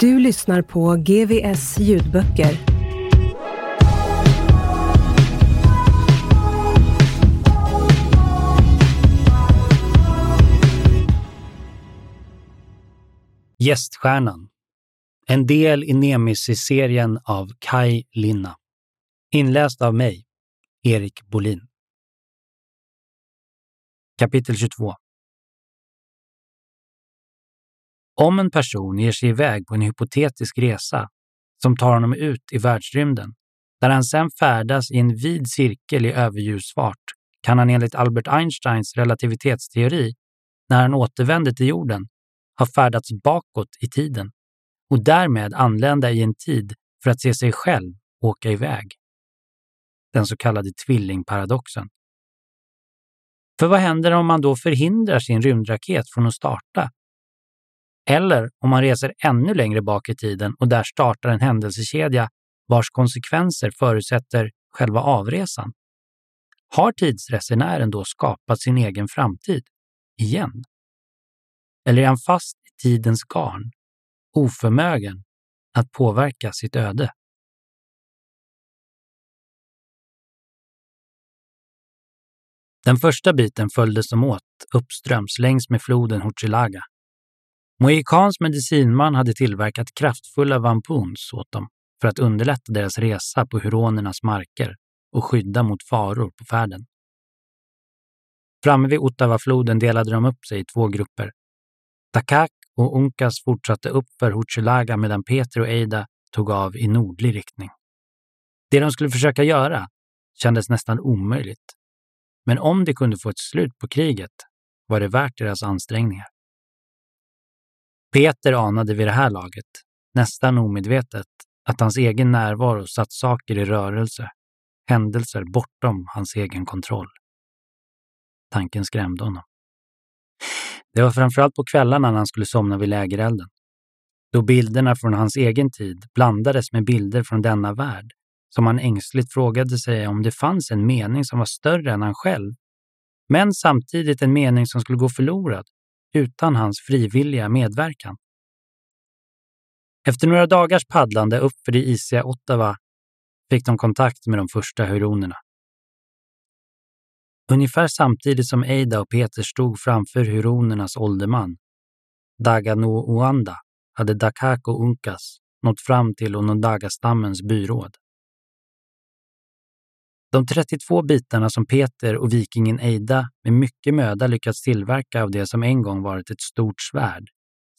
Du lyssnar på GVS ljudböcker. Gäststjärnan. En del i Nemesis-serien av Kai Linna. Inläst av mig, Erik Bolin. Kapitel 22 Om en person ger sig iväg på en hypotetisk resa som tar honom ut i världsrymden, där han sedan färdas i en vid cirkel i överljusfart, kan han enligt Albert Einsteins relativitetsteori, när han återvänder till jorden, ha färdats bakåt i tiden och därmed anlända i en tid för att se sig själv åka iväg. Den så kallade tvillingparadoxen. För vad händer om man då förhindrar sin rymdraket från att starta? Eller om man reser ännu längre bak i tiden och där startar en händelsekedja vars konsekvenser förutsätter själva avresan? Har tidsresenären då skapat sin egen framtid? Igen? Eller är han fast i tidens garn, oförmögen att påverka sitt öde? Den första biten följdes som åt uppströms längs med floden Huchilaga. Mohikans medicinman hade tillverkat kraftfulla vampuns åt dem för att underlätta deras resa på huronernas marker och skydda mot faror på färden. Framme vid Ottavafloden delade de upp sig i två grupper. Takak och Unkas fortsatte upp för Hochelaga medan Peter och Eida tog av i nordlig riktning. Det de skulle försöka göra kändes nästan omöjligt. Men om de kunde få ett slut på kriget var det värt deras ansträngningar. Peter anade vid det här laget, nästan omedvetet, att hans egen närvaro satt saker i rörelse, händelser bortom hans egen kontroll. Tanken skrämde honom. Det var framförallt på kvällarna när han skulle somna vid lägerelden. Då bilderna från hans egen tid blandades med bilder från denna värld som han ängsligt frågade sig om det fanns en mening som var större än han själv, men samtidigt en mening som skulle gå förlorad utan hans frivilliga medverkan. Efter några dagars paddlande uppför det isiga Ottawa fick de kontakt med de första huronerna. Ungefär samtidigt som Eida och Peter stod framför huronernas ålderman, Dagano Oanda, hade Dakako Unkas nått fram till Onondaga-stammens byråd. De 32 bitarna som Peter och vikingen Eida med mycket möda lyckats tillverka av det som en gång varit ett stort svärd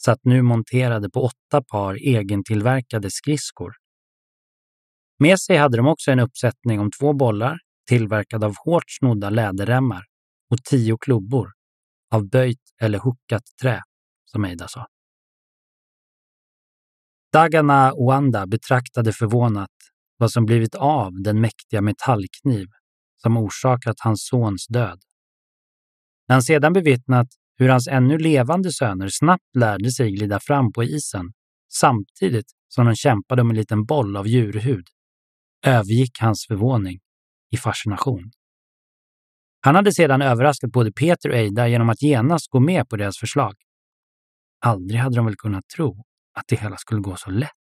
satt nu monterade på åtta par egentillverkade skridskor. Med sig hade de också en uppsättning om två bollar tillverkade av hårt snodda läderremmar och tio klubbor av böjt eller huckat trä, som Eida sa. Dagana Oanda betraktade förvånat vad som blivit av den mäktiga metallkniv som orsakat hans sons död. När han sedan bevittnat hur hans ännu levande söner snabbt lärde sig glida fram på isen, samtidigt som de kämpade om en liten boll av djurhud övergick hans förvåning i fascination. Han hade sedan överraskat både Peter och Eida genom att genast gå med på deras förslag. Aldrig hade de väl kunnat tro att det hela skulle gå så lätt.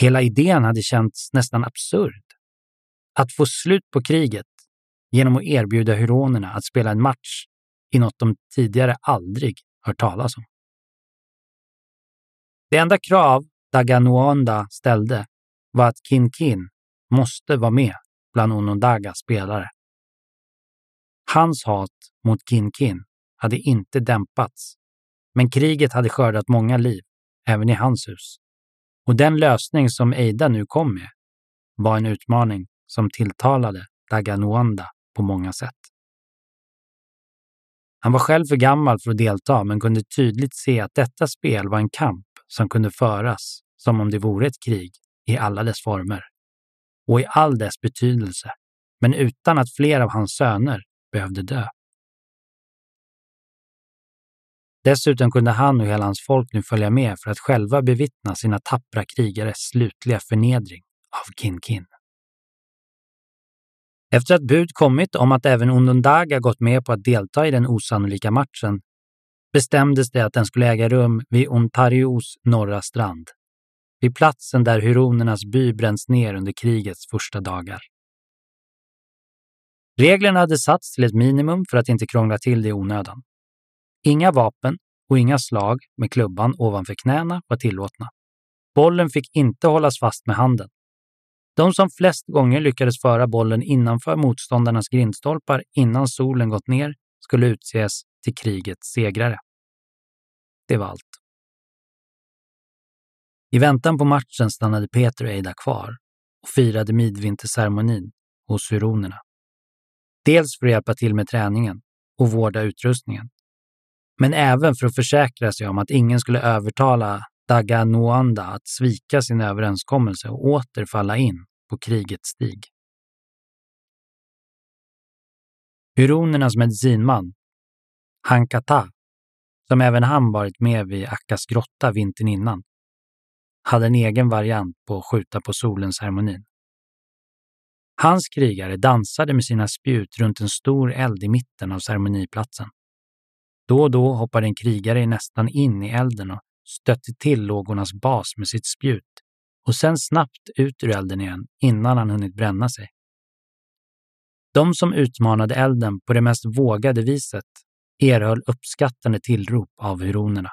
Hela idén hade känts nästan absurd. Att få slut på kriget genom att erbjuda huronerna att spela en match i något de tidigare aldrig hört talas om. Det enda krav Daganuanda ställde var att Kin Kin måste vara med bland Onondagas spelare. Hans hat mot Kin Kin hade inte dämpats, men kriget hade skördat många liv, även i hans hus. Och den lösning som Eida nu kom med var en utmaning som tilltalade Daganuanda på många sätt. Han var själv för gammal för att delta men kunde tydligt se att detta spel var en kamp som kunde föras som om det vore ett krig i alla dess former och i all dess betydelse, men utan att fler av hans söner behövde dö. Dessutom kunde han och hela hans folk nu följa med för att själva bevittna sina tappra krigares slutliga förnedring av Kin Kin. Efter att bud kommit om att även Onondaga gått med på att delta i den osannolika matchen bestämdes det att den skulle äga rum vid Ontarios norra strand, vid platsen där huronernas by bränns ner under krigets första dagar. Reglerna hade satts till ett minimum för att inte krångla till det i onödan. Inga vapen och inga slag med klubban ovanför knäna var tillåtna. Bollen fick inte hållas fast med handen. De som flest gånger lyckades föra bollen innanför motståndarnas grindstolpar innan solen gått ner skulle utses till krigets segrare. Det var allt. I väntan på matchen stannade Peter och Eida kvar och firade midvinterceremonin hos huronerna. Dels för att hjälpa till med träningen och vårda utrustningen, men även för att försäkra sig om att ingen skulle övertala Daga Noanda att svika sin överenskommelse och åter falla in på krigets stig. Huronernas medicinman, Hankata, som även han varit med vid Akkas grotta vintern innan, hade en egen variant på skjuta på solen-ceremonin. Hans krigare dansade med sina spjut runt en stor eld i mitten av ceremoniplatsen. Då och då hoppade en krigare nästan in i elden och stötte till lågornas bas med sitt spjut och sen snabbt ut ur elden igen innan han hunnit bränna sig. De som utmanade elden på det mest vågade viset erhöll uppskattande tillrop av huronerna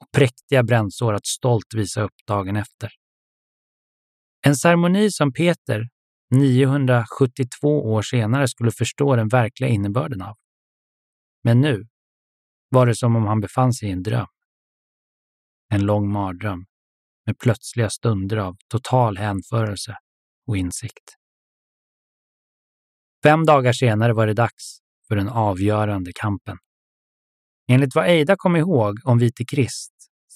och präktiga brännsår att stolt visa upp dagen efter. En ceremoni som Peter 972 år senare skulle förstå den verkliga innebörden av. Men nu var det som om han befann sig i en dröm. En lång mardröm med plötsliga stunder av total hänförelse och insikt. Fem dagar senare var det dags för den avgörande kampen. Enligt vad Eida kom ihåg om Vite Krist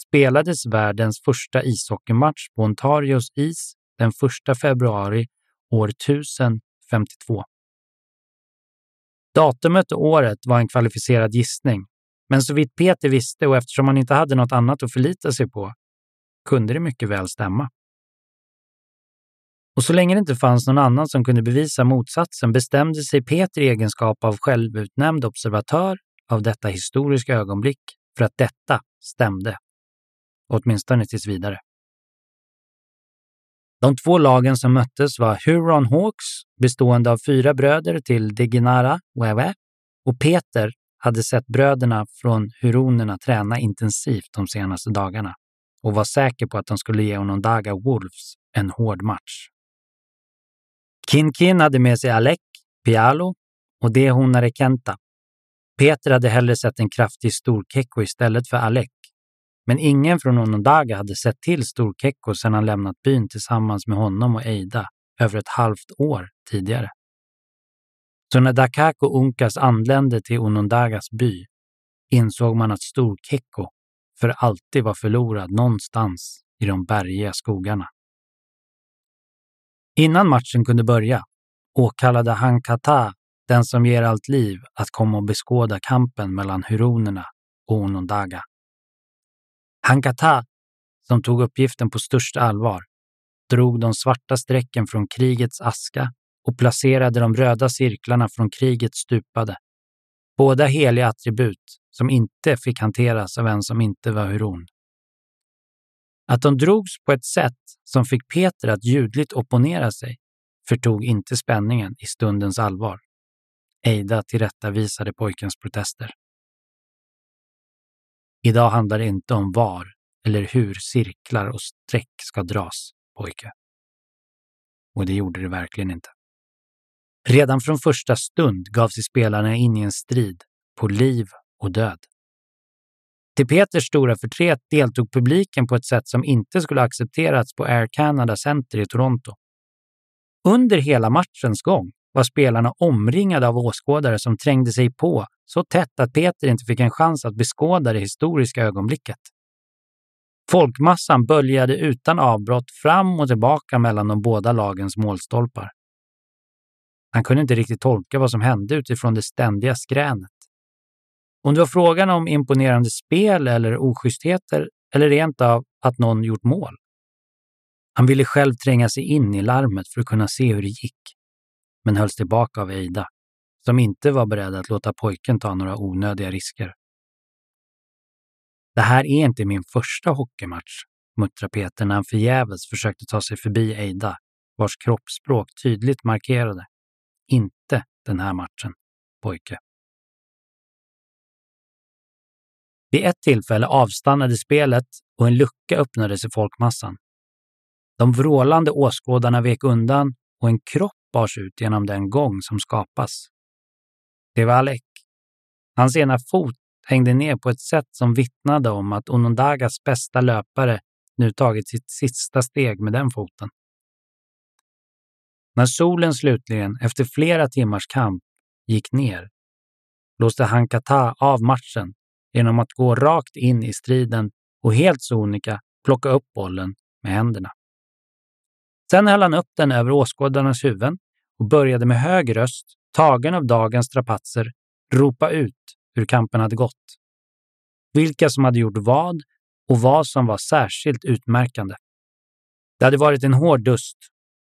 spelades världens första ishockeymatch på Ontarios is den 1 februari år 1052. Datumet och året var en kvalificerad gissning, men så vitt Peter visste och eftersom han inte hade något annat att förlita sig på kunde det mycket väl stämma. Och så länge det inte fanns någon annan som kunde bevisa motsatsen bestämde sig Peter i egenskap av självutnämnd observatör av detta historiska ögonblick för att detta stämde. Åtminstone tills vidare. De två lagen som möttes var Huron Hawks, bestående av fyra bröder till Deginara Wewe, och Peter hade sett bröderna från Huronerna träna intensivt de senaste dagarna och var säker på att de skulle ge Onondaga Wolves en hård match. Kinkin hade med sig Alec, Pialo och Dehonare Kenta. Peter hade hellre sett en kraftig storkekko istället för Alec. Men ingen från Onondaga hade sett till Storkekko sedan han lämnat byn tillsammans med honom och Eida över ett halvt år tidigare. Så när Dakako Unkas anlände till Onondagas by insåg man att Storkekko för alltid var förlorad någonstans i de bergiga skogarna. Innan matchen kunde börja åkallade Hankata den som ger allt liv att komma och beskåda kampen mellan huronerna och Onondaga. Hankata som tog uppgiften på största allvar, drog de svarta strecken från krigets aska och placerade de röda cirklarna från krigets stupade. Båda heliga attribut som inte fick hanteras av en som inte var huron. Att de drogs på ett sätt som fick Peter att ljudligt opponera sig förtog inte spänningen i stundens allvar. Eida tillrättavisade pojkens protester. Idag handlar det inte om var eller hur cirklar och streck ska dras, pojke. Och det gjorde det verkligen inte. Redan från första stund gav sig spelarna in i en strid på liv och död. Till Peters stora förtret deltog publiken på ett sätt som inte skulle accepterats på Air Canada Center i Toronto. Under hela matchens gång var spelarna omringade av åskådare som trängde sig på så tätt att Peter inte fick en chans att beskåda det historiska ögonblicket. Folkmassan böljade utan avbrott fram och tillbaka mellan de båda lagens målstolpar. Han kunde inte riktigt tolka vad som hände utifrån det ständiga skränet. Om det var frågan om imponerande spel eller oschystheter eller rent av att någon gjort mål. Han ville själv tränga sig in i larmet för att kunna se hur det gick, men hölls tillbaka av Eida, som inte var beredd att låta pojken ta några onödiga risker. Det här är inte min första hockeymatch, muttrade Peter när han förgäves försökte ta sig förbi Eida, vars kroppsspråk tydligt markerade. Inte den här matchen, pojke. Vid ett tillfälle avstannade spelet och en lucka öppnades i folkmassan. De vrålande åskådarna vek undan och en kropp bars ut genom den gång som skapas. Det var Alec. Hans ena fot hängde ner på ett sätt som vittnade om att Onondagas bästa löpare nu tagit sitt sista steg med den foten. När solen slutligen, efter flera timmars kamp, gick ner låste Hankata av matchen genom att gå rakt in i striden och helt sonika plocka upp bollen med händerna. Sen höll han upp den över åskådarnas huvuden och började med hög röst, tagen av dagens strapatser, ropa ut hur kampen hade gått. Vilka som hade gjort vad och vad som var särskilt utmärkande. Det hade varit en hård dust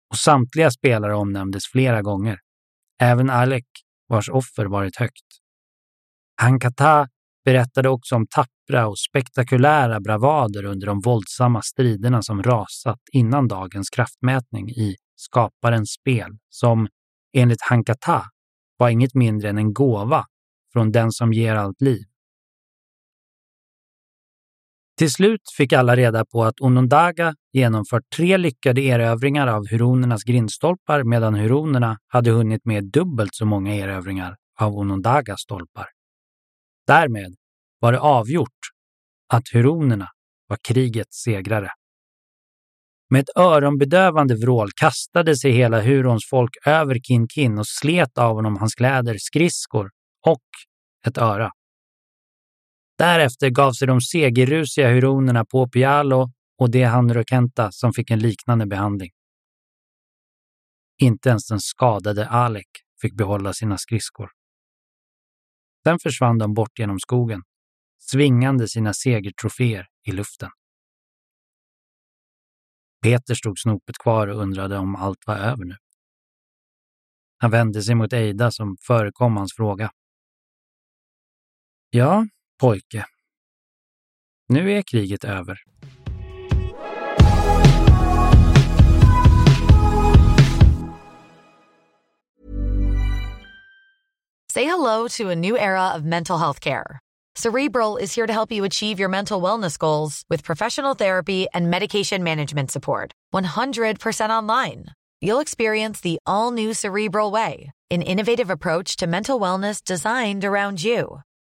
och samtliga spelare omnämndes flera gånger. Även Alec, vars offer varit högt. Hankata berättade också om tappra och spektakulära bravader under de våldsamma striderna som rasat innan dagens kraftmätning i Skaparens spel, som enligt Hankata var inget mindre än en gåva från den som ger allt liv. Till slut fick alla reda på att Onondaga genomfört tre lyckade erövringar av huronernas grindstolpar medan huronerna hade hunnit med dubbelt så många erövringar av Onondagas stolpar. Därmed var det avgjort att huronerna var krigets segrare. Med ett öronbedövande vrål kastade sig hela Hurons folk över Kin Kin och slet av honom hans kläder, skridskor och ett öra. Därefter gav sig de segerrusiga huronerna på Pialo och det Hanrokenta som fick en liknande behandling. Inte ens den skadade Alek fick behålla sina skridskor. Sen försvann de bort genom skogen, svingande sina segertroféer i luften. Peter stod snopet kvar och undrade om allt var över nu. Han vände sig mot Eida som förekom hans fråga. Ja, pojke. Nu är kriget över. Say hello to a new era of mental health care. Cerebral is here to help you achieve your mental wellness goals with professional therapy and medication management support. 100% online. You'll experience the all new Cerebral Way, an innovative approach to mental wellness designed around you.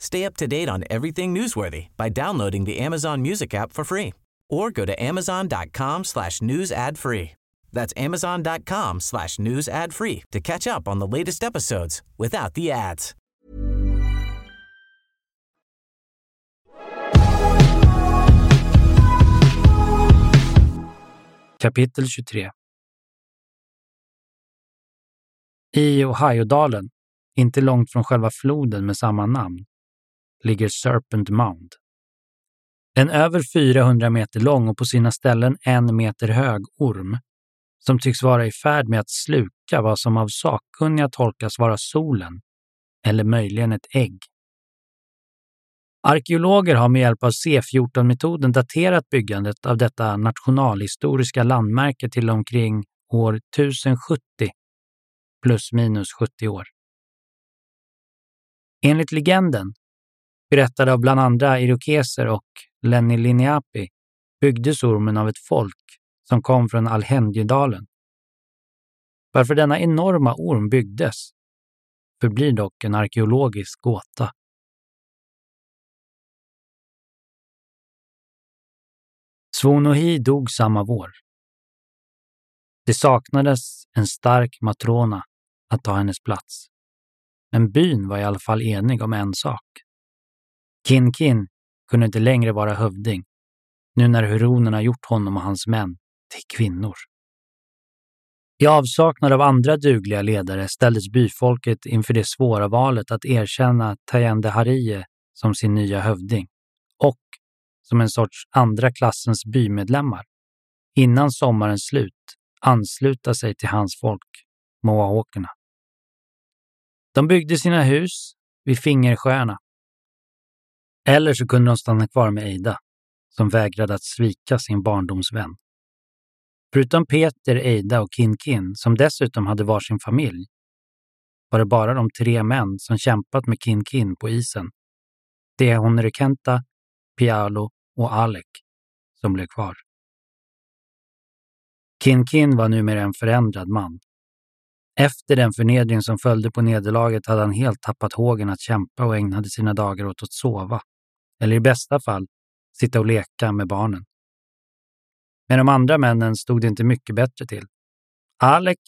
Stay up to date on everything newsworthy by downloading the Amazon Music app for free or go to amazon.com slash news ad free. That's amazon.com slash news ad free to catch up on the latest episodes without the ads. Kapitel 23 I Ohiodalen, inte långt från själva floden med samma namn, ligger Serpent Mound. En över 400 meter lång och på sina ställen en meter hög orm som tycks vara i färd med att sluka vad som av sakkunniga tolkas vara solen eller möjligen ett ägg. Arkeologer har med hjälp av C14-metoden daterat byggandet av detta nationalhistoriska landmärke till omkring år 1070 plus minus 70 år. Enligt legenden, Berättade av bland andra irokeser och Lenni Linneapi byggdes ormen av ett folk som kom från Alhendjedalen. Varför denna enorma orm byggdes förblir dock en arkeologisk gåta. Svonohi dog samma vår. Det saknades en stark matrona att ta hennes plats. Men byn var i alla fall enig om en sak. Kin Kin kunde inte längre vara hövding, nu när huronerna gjort honom och hans män till kvinnor. I avsaknad av andra dugliga ledare ställdes byfolket inför det svåra valet att erkänna Tayende Harie som sin nya hövding och som en sorts andra klassens bymedlemmar innan sommarens slut ansluta sig till hans folk, moahokerna. De byggde sina hus vid Fingersjöarna. Eller så kunde de stanna kvar med Eida, som vägrade att svika sin barndomsvän. Förutom Peter, Eida och Kin Kin, som dessutom hade var sin familj, var det bara de tre män som kämpat med Kin Kin på isen. Det är Honrekenta, Pialo och Alec som blev kvar. Kin Kin var numera en förändrad man. Efter den förnedring som följde på nederlaget hade han helt tappat hågen att kämpa och ägnade sina dagar åt att sova. Eller i bästa fall sitta och leka med barnen. Med de andra männen stod det inte mycket bättre till. Alec,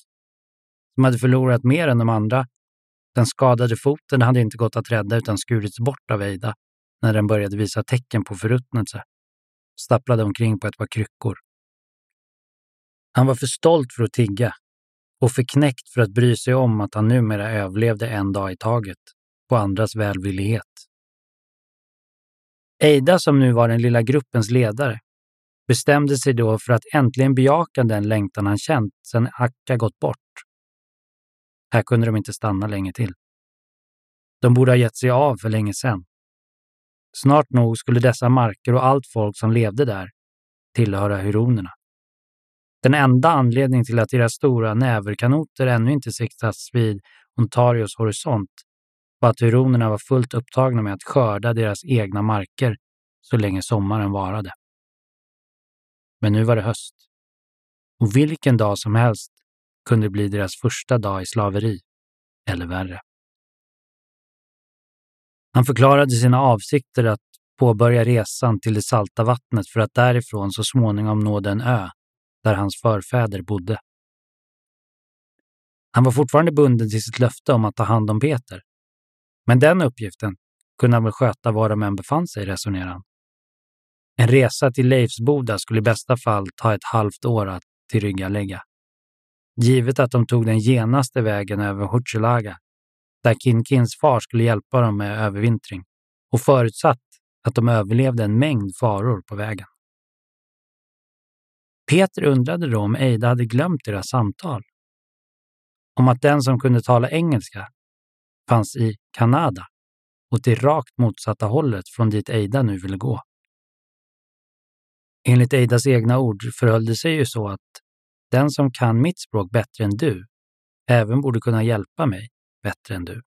som hade förlorat mer än de andra, den skadade foten hade inte gått att rädda utan skurits bort av Eida när den började visa tecken på förruttnelse. Stapplade omkring på ett par kryckor. Han var för stolt för att tigga och för knäckt för att bry sig om att han numera överlevde en dag i taget på andras välvillighet. Eida, som nu var den lilla gruppens ledare, bestämde sig då för att äntligen bejaka den längtan han känt sedan Akka gått bort. Här kunde de inte stanna länge till. De borde ha gett sig av för länge sedan. Snart nog skulle dessa marker och allt folk som levde där tillhöra huronerna. Den enda anledningen till att deras stora näverkanoter ännu inte siktats vid Ontarios horisont och att huronerna var fullt upptagna med att skörda deras egna marker så länge sommaren varade. Men nu var det höst. Och vilken dag som helst kunde bli deras första dag i slaveri, eller värre. Han förklarade sina avsikter att påbörja resan till det salta vattnet för att därifrån så småningom nå den ö där hans förfäder bodde. Han var fortfarande bunden till sitt löfte om att ta hand om Peter. Men den uppgiften kunde han väl sköta var de än befann sig, resonerade han. En resa till Leifsboda skulle i bästa fall ta ett halvt år att tillryggalägga. Givet att de tog den genaste vägen över Hutchelaga, där Kinkins far skulle hjälpa dem med övervintring och förutsatt att de överlevde en mängd faror på vägen. Peter undrade då om Eida hade glömt deras samtal. Om att den som kunde tala engelska fanns i Kanada, åt det rakt motsatta hållet från dit Eida nu ville gå. Enligt Eidas egna ord förhöll det sig ju så att den som kan mitt språk bättre än du även borde kunna hjälpa mig bättre än du.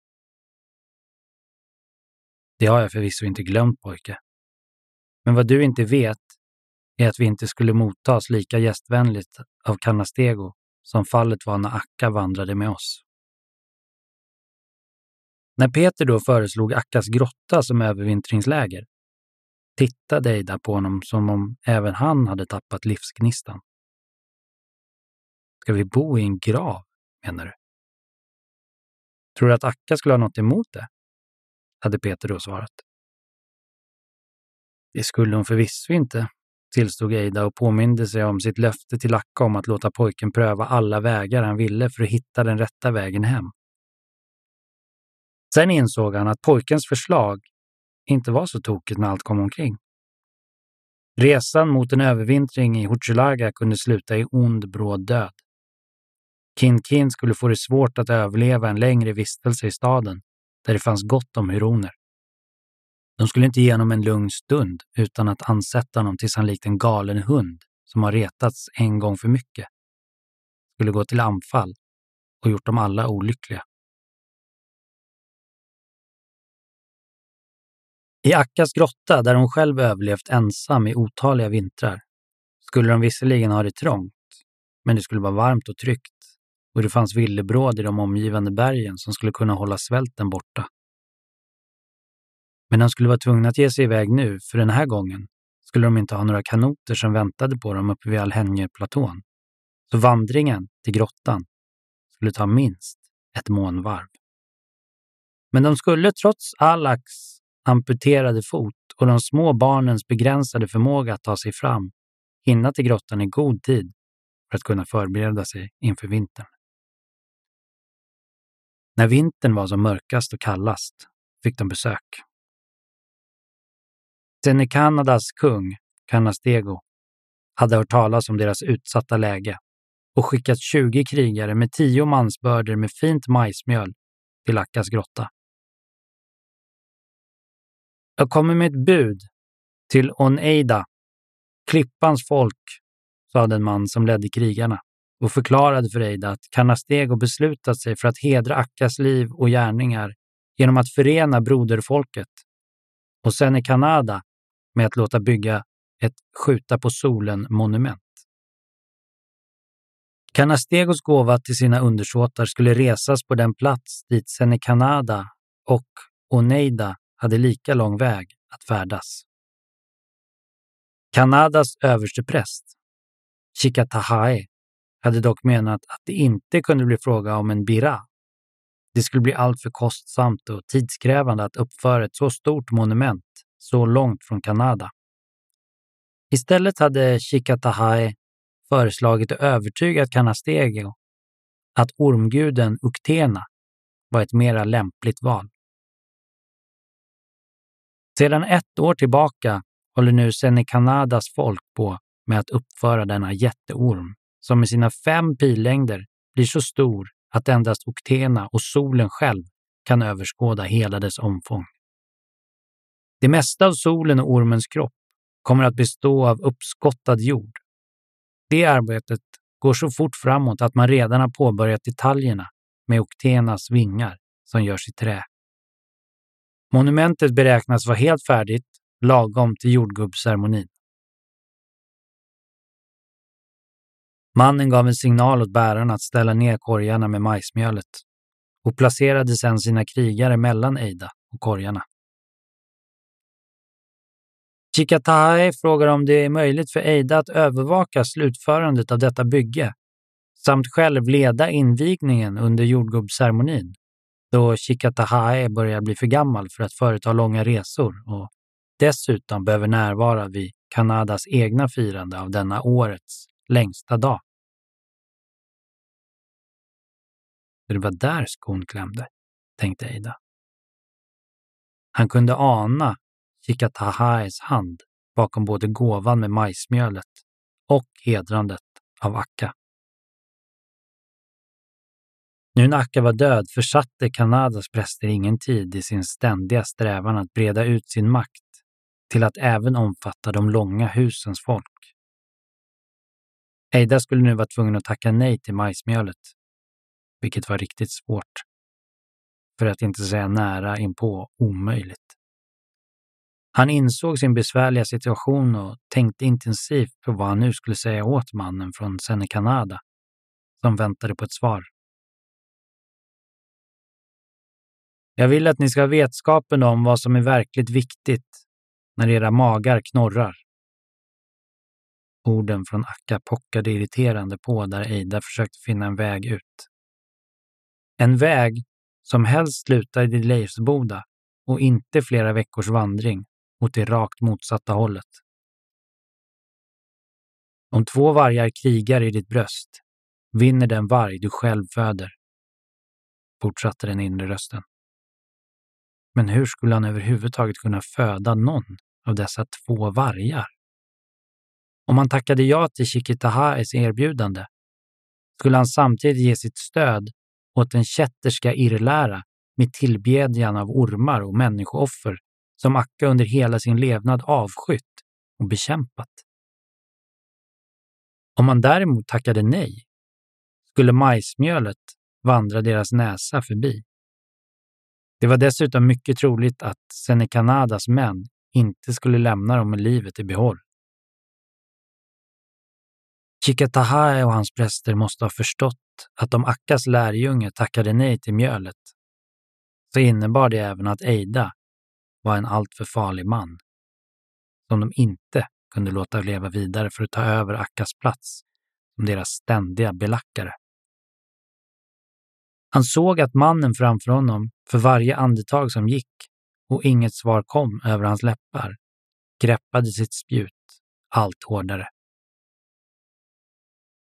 Det har jag förvisso inte glömt pojke. Men vad du inte vet är att vi inte skulle mottas lika gästvänligt av Canastego som fallet var när Akka vandrade med oss. När Peter då föreslog Akkas grotta som övervintringsläger tittade Eida på honom som om även han hade tappat livsgnistan. Ska vi bo i en grav, menar du? Tror du att Akka skulle ha något emot det? hade Peter då svarat. Det skulle hon förvisso inte, tillstod Eida och påminde sig om sitt löfte till Akka om att låta pojken pröva alla vägar han ville för att hitta den rätta vägen hem. Sen insåg han att pojkens förslag inte var så tokigt när allt kom omkring. Resan mot en övervintring i Huchulaga kunde sluta i ond, bråd död. Kin Kin skulle få det svårt att överleva en längre vistelse i staden, där det fanns gott om huroner. De skulle inte ge honom en lugn stund utan att ansätta honom tills han likt en galen hund som har retats en gång för mycket skulle gå till anfall och gjort dem alla olyckliga. I Akkas grotta, där hon själv överlevt ensam i otaliga vintrar, skulle de visserligen ha det trångt, men det skulle vara varmt och tryggt och det fanns villebråd i de omgivande bergen som skulle kunna hålla svälten borta. Men de skulle vara tvungna att ge sig iväg nu, för den här gången skulle de inte ha några kanoter som väntade på dem uppe vid Alhenjeplatån. Så vandringen till grottan skulle ta minst ett månvarv. Men de skulle trots Alaks amputerade fot och de små barnens begränsade förmåga att ta sig fram hinna till grottan i god tid för att kunna förbereda sig inför vintern. När vintern var som mörkast och kallast fick de besök. Sen Kanadas kung, Canastego, hade hört talas om deras utsatta läge och skickat 20 krigare med tio mansbörder med fint majsmjöl till Akkas grotta. Jag kommer med ett bud till Oneida, klippans folk, sa den man som ledde krigarna och förklarade för Eida att Canastego beslutat sig för att hedra Akkas liv och gärningar genom att förena broderfolket och sen i Kanada med att låta bygga ett skjuta på solen-monument. Canastegos gåva till sina undersåtar skulle resas på den plats dit Senecanada och Oneida hade lika lång väg att färdas. Kanadas överstepräst, Chikatahae, hade dock menat att det inte kunde bli fråga om en bira. Det skulle bli alltför kostsamt och tidskrävande att uppföra ett så stort monument så långt från Kanada. Istället hade Chikatahae föreslagit och övertygat Kanastego att ormguden Uktena var ett mera lämpligt val. Sedan ett år tillbaka håller nu Senekanadas folk på med att uppföra denna jätteorm som med sina fem pillängder blir så stor att endast Oktena och solen själv kan överskåda hela dess omfång. Det mesta av solen och ormens kropp kommer att bestå av uppskottad jord. Det arbetet går så fort framåt att man redan har påbörjat detaljerna med Oktenas vingar som görs i trä. Monumentet beräknas vara helt färdigt lagom till jordgubbsceremonin. Mannen gav en signal åt bärarna att ställa ner korgarna med majsmjölet och placerade sedan sina krigare mellan Eida och korgarna. Chikatae frågar om det är möjligt för Eida att övervaka slutförandet av detta bygge samt själv leda invigningen under jordgubbsceremonin, då Chikatahae börjar bli för gammal för att företa långa resor och dessutom behöver närvara vid Kanadas egna firande av denna årets längsta dag. Det var där skon klämde, tänkte Eida. Han kunde ana Chikatahaes hand bakom både gåvan med majsmjölet och hedrandet av Akka. Nu när Akka var död försatte Kanadas präster ingen tid i sin ständiga strävan att breda ut sin makt till att även omfatta de långa husens folk. Eida skulle nu vara tvungen att tacka nej till majsmjölet, vilket var riktigt svårt. För att inte säga nära inpå omöjligt. Han insåg sin besvärliga situation och tänkte intensivt på vad han nu skulle säga åt mannen från Senecanada som väntade på ett svar. Jag vill att ni ska ha vetskapen om vad som är verkligt viktigt när era magar knorrar. Orden från Akka pockade irriterande på där Eida försökte finna en väg ut. En väg som helst slutade i Leifsboda och inte flera veckors vandring åt det rakt motsatta hållet. Om två vargar krigar i ditt bröst vinner den varg du själv föder, fortsatte den inre rösten. Men hur skulle han överhuvudtaget kunna föda någon av dessa två vargar? Om han tackade ja till Chiquitahaes erbjudande skulle han samtidigt ge sitt stöd åt den kätterska irrlära med tillbedjan av ormar och människooffer som Akka under hela sin levnad avskytt och bekämpat. Om han däremot tackade nej skulle majsmjölet vandra deras näsa förbi. Det var dessutom mycket troligt att Senecanadas män inte skulle lämna dem med livet i behåll. Chikatahae och hans präster måste ha förstått att om Akkas lärjunge tackade nej till mjölet så innebar det även att Eida var en alltför farlig man som de inte kunde låta leva vidare för att ta över Akkas plats som deras ständiga belackare. Han såg att mannen framför honom, för varje andetag som gick och inget svar kom över hans läppar, greppade sitt spjut allt hårdare.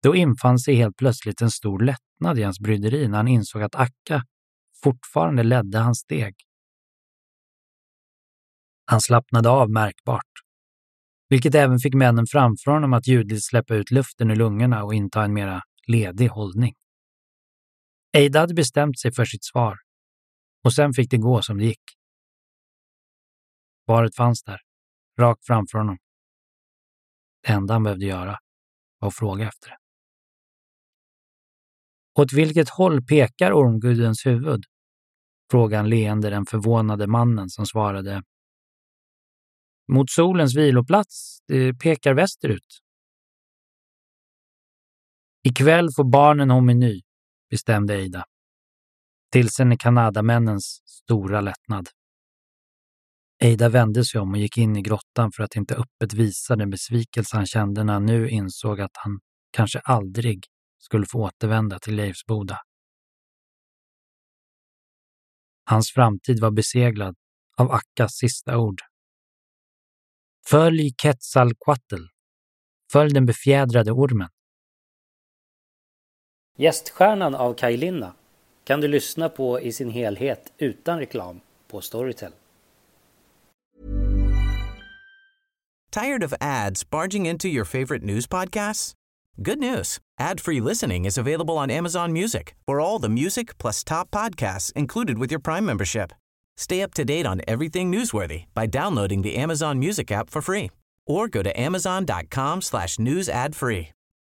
Då infann sig helt plötsligt en stor lättnad i hans bryderi när han insåg att Akka fortfarande ledde hans steg. Han slappnade av märkbart, vilket även fick männen framför honom att ljudligt släppa ut luften ur lungorna och inta en mera ledig hållning. Eida hade bestämt sig för sitt svar och sen fick det gå som det gick. Svaret fanns där, rakt framför honom. Det enda han behövde göra var att fråga efter det. Åt vilket håll pekar ormgudens huvud? frågade han leende den förvånade mannen som svarade mot solens viloplats. Det pekar västerut. Ikväll får barnen hominy, bestämde Eida. Till sen Kanadamännens stora lättnad. Eida vände sig om och gick in i grottan för att inte öppet visa den besvikelse han kände när han nu insåg att han kanske aldrig skulle få återvända till Leifsboda. Hans framtid var beseglad av Akkas sista ord. Följ Quetzalcoatl. Följ den befjädrade ormen. Gäststjärnan av Kaj Linna kan du lyssna på i sin helhet utan reklam på Storytel. Tired of ads barging into your favorite news podcasts? Good news. Ad-free listening is available on Amazon Music for all the music plus top podcasts included with your Prime membership. Stay up to date on everything newsworthy by downloading the Amazon Music app for free or go to amazon.com slash news ad free.